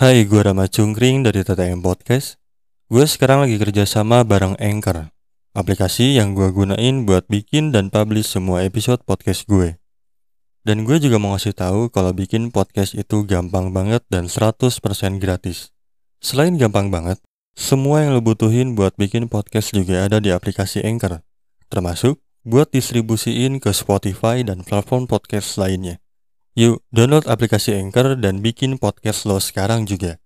Hai, gue Rama Cungkring dari TTM Podcast. Gue sekarang lagi kerja sama bareng Anchor, aplikasi yang gue gunain buat bikin dan publish semua episode podcast gue. Dan gue juga mau ngasih tahu kalau bikin podcast itu gampang banget dan 100% gratis. Selain gampang banget, semua yang lo butuhin buat bikin podcast juga ada di aplikasi Anchor, termasuk buat distribusiin ke Spotify dan platform podcast lainnya. Yuk, download aplikasi Anchor dan bikin podcast lo sekarang juga.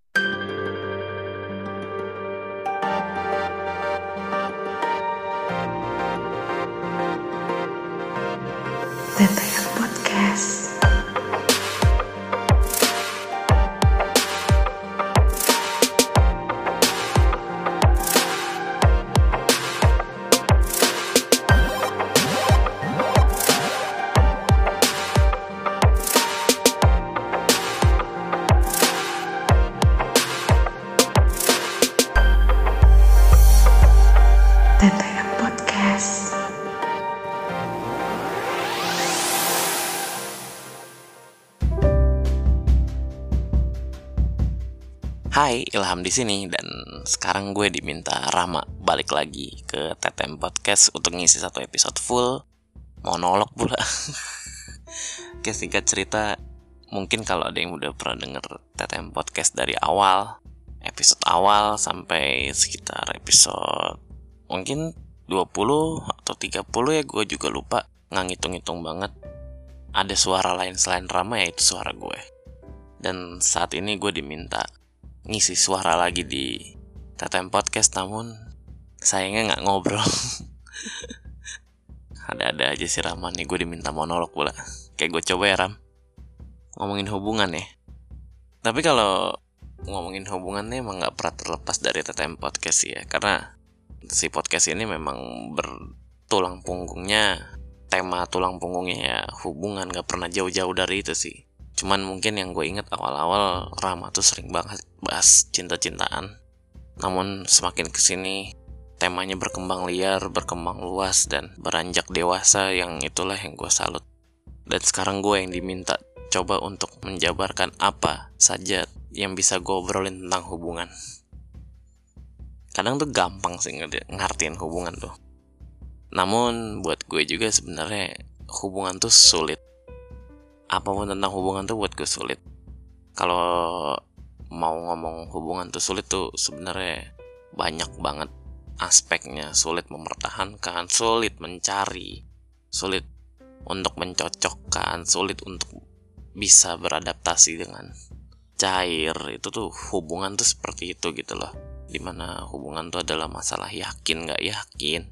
Hai, Ilham di sini dan sekarang gue diminta Rama balik lagi ke TTM Podcast untuk ngisi satu episode full monolog pula. Oke, singkat cerita, mungkin kalau ada yang udah pernah denger TTM Podcast dari awal, episode awal sampai sekitar episode mungkin 20 atau 30 ya gue juga lupa nggak ngitung-ngitung banget. Ada suara lain selain Rama yaitu suara gue. Dan saat ini gue diminta ngisi suara lagi di TTM Podcast namun sayangnya nggak ngobrol. Ada-ada aja si Rahman nih gue diminta monolog pula. Kayak gue coba ya Ram. Ngomongin hubungan ya. Tapi kalau ngomongin hubungan nih emang nggak pernah terlepas dari TTM Podcast sih ya. Karena si podcast ini memang bertulang punggungnya tema tulang punggungnya ya hubungan nggak pernah jauh-jauh dari itu sih Cuman mungkin yang gue inget awal-awal Rama tuh sering banget bahas cinta-cintaan. Namun semakin ke sini temanya berkembang liar, berkembang luas, dan beranjak dewasa yang itulah yang gue salut. Dan sekarang gue yang diminta coba untuk menjabarkan apa saja yang bisa gue obrolin tentang hubungan. Kadang tuh gampang sih ngertiin hubungan tuh. Namun buat gue juga sebenarnya hubungan tuh sulit apa pun tentang hubungan tuh buat gue sulit. Kalau mau ngomong hubungan tuh sulit tuh sebenarnya banyak banget aspeknya. Sulit mempertahankan sulit mencari sulit untuk mencocokkan sulit untuk bisa beradaptasi dengan cair. Itu tuh hubungan tuh seperti itu gitu loh. Di mana hubungan tuh adalah masalah yakin nggak yakin.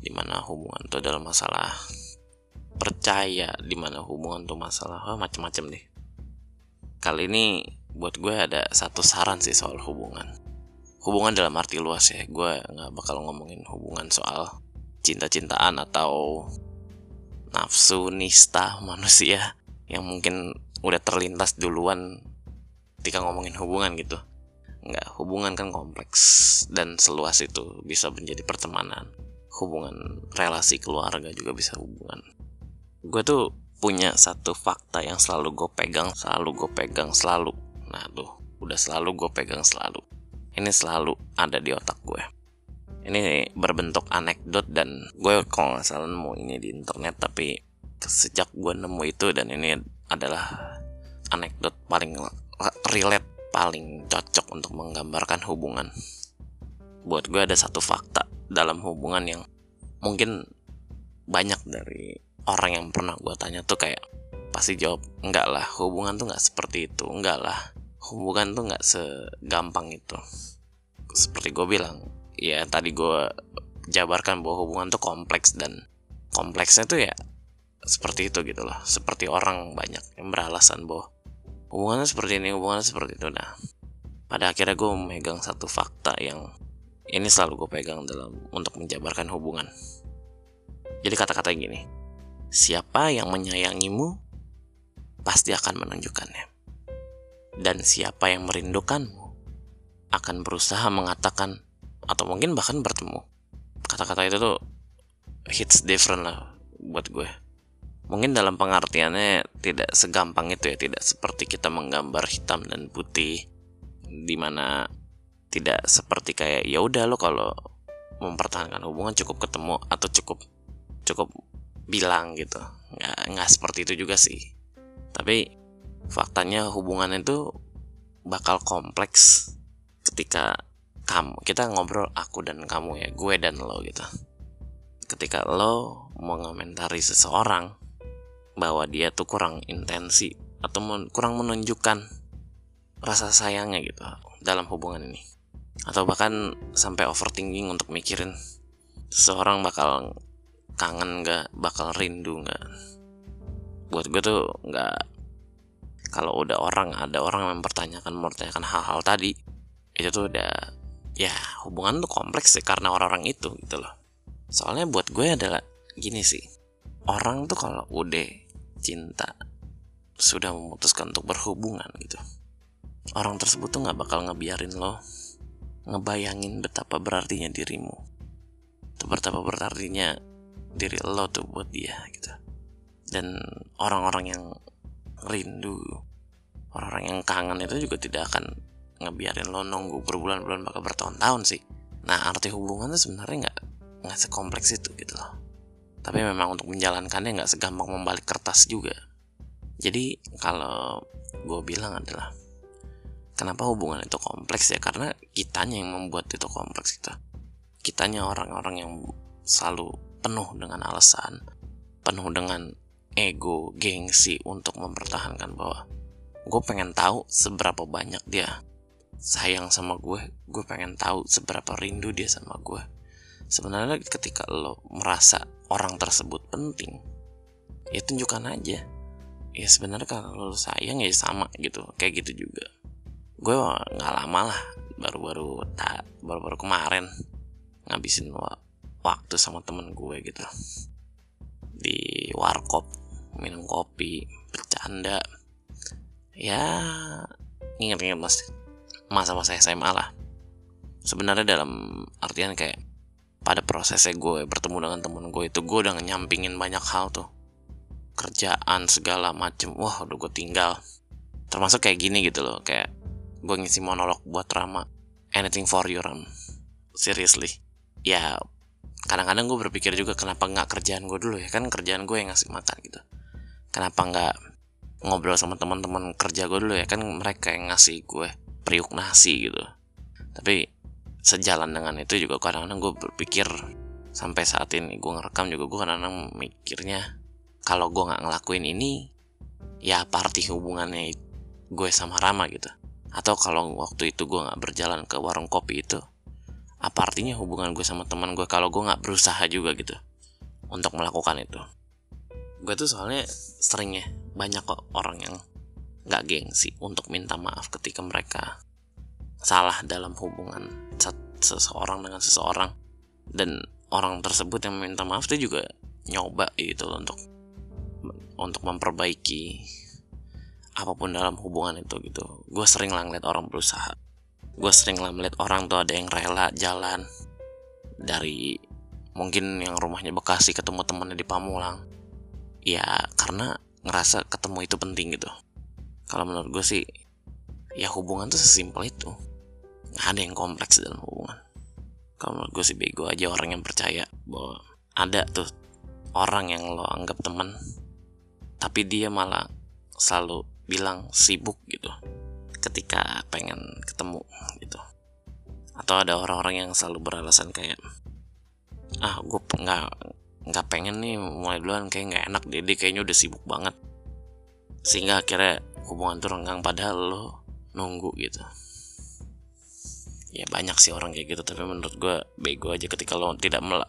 Di mana hubungan tuh adalah masalah percaya di mana hubungan tuh masalah oh, macem-macem deh. Kali ini buat gue ada satu saran sih soal hubungan. Hubungan dalam arti luas ya gue nggak bakal ngomongin hubungan soal cinta-cintaan atau nafsu nista manusia yang mungkin udah terlintas duluan ketika ngomongin hubungan gitu. Nggak hubungan kan kompleks dan seluas itu bisa menjadi pertemanan. Hubungan relasi keluarga juga bisa hubungan gue tuh punya satu fakta yang selalu gue pegang, selalu gue pegang, selalu. Nah tuh, udah selalu gue pegang selalu. Ini selalu ada di otak gue. Ini berbentuk anekdot dan gue kalau nggak salah nemu ini di internet tapi sejak gue nemu itu dan ini adalah anekdot paling relate paling cocok untuk menggambarkan hubungan. Buat gue ada satu fakta dalam hubungan yang mungkin banyak dari orang yang pernah gue tanya tuh kayak pasti jawab enggak lah hubungan tuh nggak seperti itu enggak lah hubungan tuh nggak segampang itu. Seperti gue bilang ya tadi gue jabarkan bahwa hubungan tuh kompleks dan kompleksnya tuh ya seperti itu gitu loh seperti orang banyak yang beralasan bahwa hubungannya seperti ini hubungannya seperti itu. Nah pada akhirnya gue memegang satu fakta yang ini selalu gue pegang dalam untuk menjabarkan hubungan. Jadi kata-kata gini Siapa yang menyayangimu pasti akan menunjukkannya. Dan siapa yang merindukanmu akan berusaha mengatakan atau mungkin bahkan bertemu. Kata-kata itu tuh hits different lah buat gue. Mungkin dalam pengertiannya tidak segampang itu ya, tidak seperti kita menggambar hitam dan putih, di mana tidak seperti kayak ya udah lo kalau mempertahankan hubungan cukup ketemu atau cukup cukup bilang gitu. Nggak nggak seperti itu juga sih. Tapi faktanya hubungan itu bakal kompleks ketika kamu kita ngobrol aku dan kamu ya gue dan lo gitu. Ketika lo mengomentari seseorang bahwa dia tuh kurang intensi atau men kurang menunjukkan rasa sayangnya gitu dalam hubungan ini. Atau bahkan sampai overthinking untuk mikirin seseorang bakal kangen nggak? Bakal rindu nggak? Buat gue tuh nggak kalau udah orang ada orang yang mempertanyakan mempertanyakan hal-hal tadi itu tuh udah ya hubungan tuh kompleks sih karena orang-orang itu gitu loh. Soalnya buat gue adalah gini sih orang tuh kalau udah cinta sudah memutuskan untuk berhubungan gitu orang tersebut tuh nggak bakal ngebiarin lo ngebayangin betapa berartinya dirimu. Betapa berartinya diri lo tuh buat dia gitu dan orang-orang yang rindu orang-orang yang kangen itu juga tidak akan ngebiarin lo nunggu berbulan-bulan bahkan bertahun-tahun sih nah arti hubungan tuh sebenarnya nggak nggak sekompleks itu gitu loh tapi memang untuk menjalankannya nggak segampang membalik kertas juga jadi kalau gue bilang adalah Kenapa hubungan itu kompleks ya? Karena kitanya yang membuat itu kompleks kita. Kitanya orang-orang yang selalu penuh dengan alasan, penuh dengan ego, gengsi untuk mempertahankan bahwa gue pengen tahu seberapa banyak dia sayang sama gue, gue pengen tahu seberapa rindu dia sama gue. Sebenarnya ketika lo merasa orang tersebut penting, ya tunjukkan aja. Ya sebenarnya kalau lo sayang ya sama gitu, kayak gitu juga gue nggak lama lah baru-baru tak baru-baru kemarin ngabisin waktu sama temen gue gitu. Di warkop minum kopi bercanda. Ya inget-inget mas masa-masa SMA lah. Sebenarnya dalam artian kayak pada prosesnya gue bertemu dengan temen gue itu gue udah nyampingin banyak hal tuh. Kerjaan segala macem wah udah gue tinggal. Termasuk kayak gini gitu loh kayak gue ngisi monolog buat Rama anything for you Ram seriously. Ya kadang-kadang gue berpikir juga kenapa nggak kerjaan gue dulu ya? Kan kerjaan gue yang ngasih makan gitu. Kenapa nggak ngobrol sama teman-teman kerja gue dulu ya? Kan mereka yang ngasih gue periuk nasi gitu. Tapi sejalan dengan itu juga kadang-kadang gue berpikir sampai saat ini gue ngerekam juga gue kadang-kadang mikirnya kalau gue nggak ngelakuin ini ya party hubungannya gue sama Rama gitu? Atau kalau waktu itu gue nggak berjalan ke warung kopi itu apa artinya hubungan gue sama teman gue kalau gue nggak berusaha juga gitu untuk melakukan itu? Gue tuh soalnya sering ya banyak kok orang yang nggak gengsi untuk minta maaf ketika mereka salah dalam hubungan seseorang dengan seseorang. Dan orang tersebut yang meminta maaf itu juga nyoba gitu untuk untuk memperbaiki apa pun dalam hubungan itu gitu. Gue sering lah ngeliat orang berusaha gue sering lah melihat orang tuh ada yang rela jalan dari mungkin yang rumahnya Bekasi ketemu temannya di Pamulang. Ya karena ngerasa ketemu itu penting gitu. Kalau menurut gue sih ya hubungan tuh sesimpel itu. Nggak ada yang kompleks dalam hubungan. Kalau menurut gue sih bego aja orang yang percaya bahwa ada tuh orang yang lo anggap teman tapi dia malah selalu bilang sibuk gitu ketika pengen ketemu gitu. Atau ada orang-orang yang selalu beralasan kayak ah gue nggak nggak pengen nih mulai duluan kayak nggak enak jadi kayaknya udah sibuk banget. Sehingga akhirnya hubungan tuh renggang padahal lo nunggu gitu. Ya banyak sih orang kayak gitu tapi menurut gue bego aja ketika lo tidak mel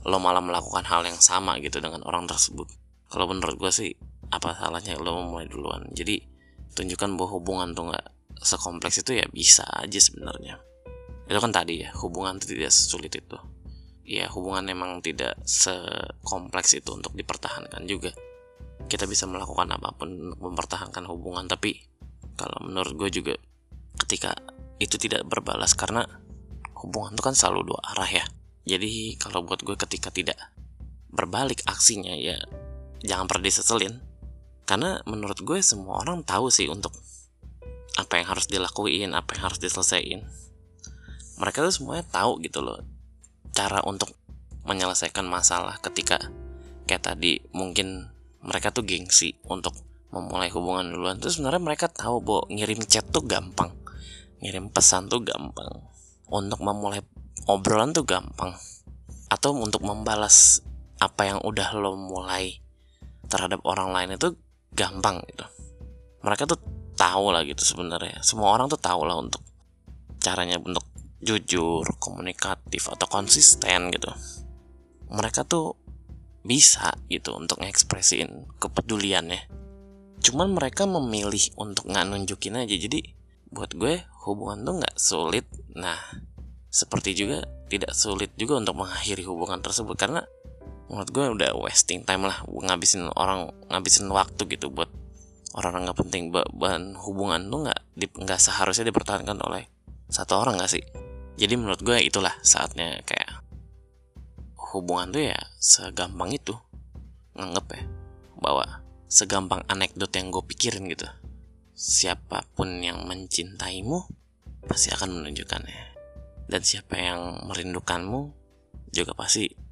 lo malah melakukan hal yang sama gitu dengan orang tersebut. Kalau menurut gue sih apa salahnya lo mulai duluan? Jadi tunjukkan bahwa hubungan tuh nggak sekompleks itu ya bisa aja sebenarnya. Itu kan tadi ya hubungan itu tidak sesulit itu. Ya hubungan memang tidak sekompleks itu untuk dipertahankan juga. Kita bisa melakukan apa pun untuk mempertahankan hubungan tapi kalau menurut gue juga ketika itu tidak berbalas karena hubungan itu kan selalu dua arah ya. Jadi kalau buat gue ketika tidak berbalik aksinya ya jangan pernah diseselin karena menurut gue semua orang tahu sih untuk apa yang harus dilakuin apa yang harus diselesaikan. Mereka tuh semuanya tahu gitu loh cara untuk menyelesaikan masalah ketika kayak tadi mungkin mereka tuh gengsi untuk memulai hubungan duluan. Terus sebenarnya mereka tahu bahwa ngirim chat tuh gampang ngirim pesan tuh gampang untuk memulai obrolan tuh gampang atau untuk membalas apa yang udah lo mulai terhadap orang lain itu gampang gitu. Mereka tuh tahu lah gitu sebenarnya. Semua orang tuh tahu lah untuk caranya untuk jujur komunikatif atau konsisten gitu. Mereka tuh bisa gitu untuk ngekspresiin kepeduliannya. Cuman mereka memilih untuk nggak nunjukin aja. Jadi buat gue hubungan tuh nggak sulit. Nah seperti juga tidak sulit juga untuk mengakhiri hubungan tersebut. Karena menurut gue udah wasting time lah ngabisin orang ngabisin waktu gitu buat orang-orang nggak penting bahan hubungan tuh nggak nggak seharusnya dipertahankan oleh satu orang nggak sih? Jadi menurut gue itulah saatnya kayak hubungan tuh ya segampang itu nganggep ya bahwa segampang anekdot yang gue pikirin gitu. Siapa pun yang mencintaimu pasti akan menunjukkannya. Dan siapa yang merindukanmu juga pasti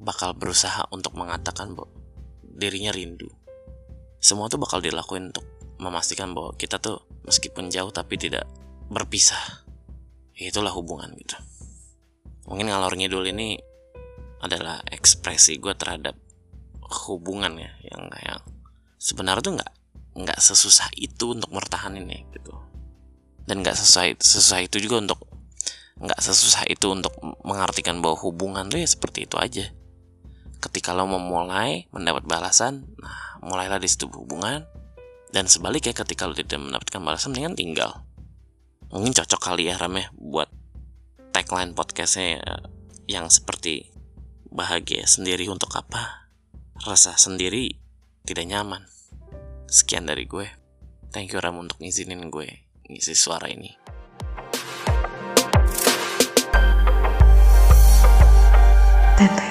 bakal berusaha untuk mengatakan bahwa dirinya rindu. Semua tuh bakal dilakuin untuk memastikan bahwa kita tuh meskipun jauh tapi tidak berpisah. Itulah hubungan gitu. Mungkin ngalor ngidul ini adalah ekspresi gue terhadap hubungan ya yang kayak sebenarnya tuh nggak nggak sesusah itu untuk mertahanin ya gitu. Dan nggak sesusah sesusah itu juga untuk nggak sesusah itu untuk mengartikan bahwa hubungan tuh ya seperti itu aja ketika lo memulai mendapat balasan nah mulailah di situ hubungan. Dan sebaliknya ketika lo tidak mendapatkan balasan mendingan tinggal. Mungkin cocok kali ya Rame buat tagline podcastnya yang seperti bahagia sendiri untuk apa? Rasa sendiri tidak nyaman. Sekian dari gue. Thank you Ram untuk ngizinin gue ngisi suara ini. Teteh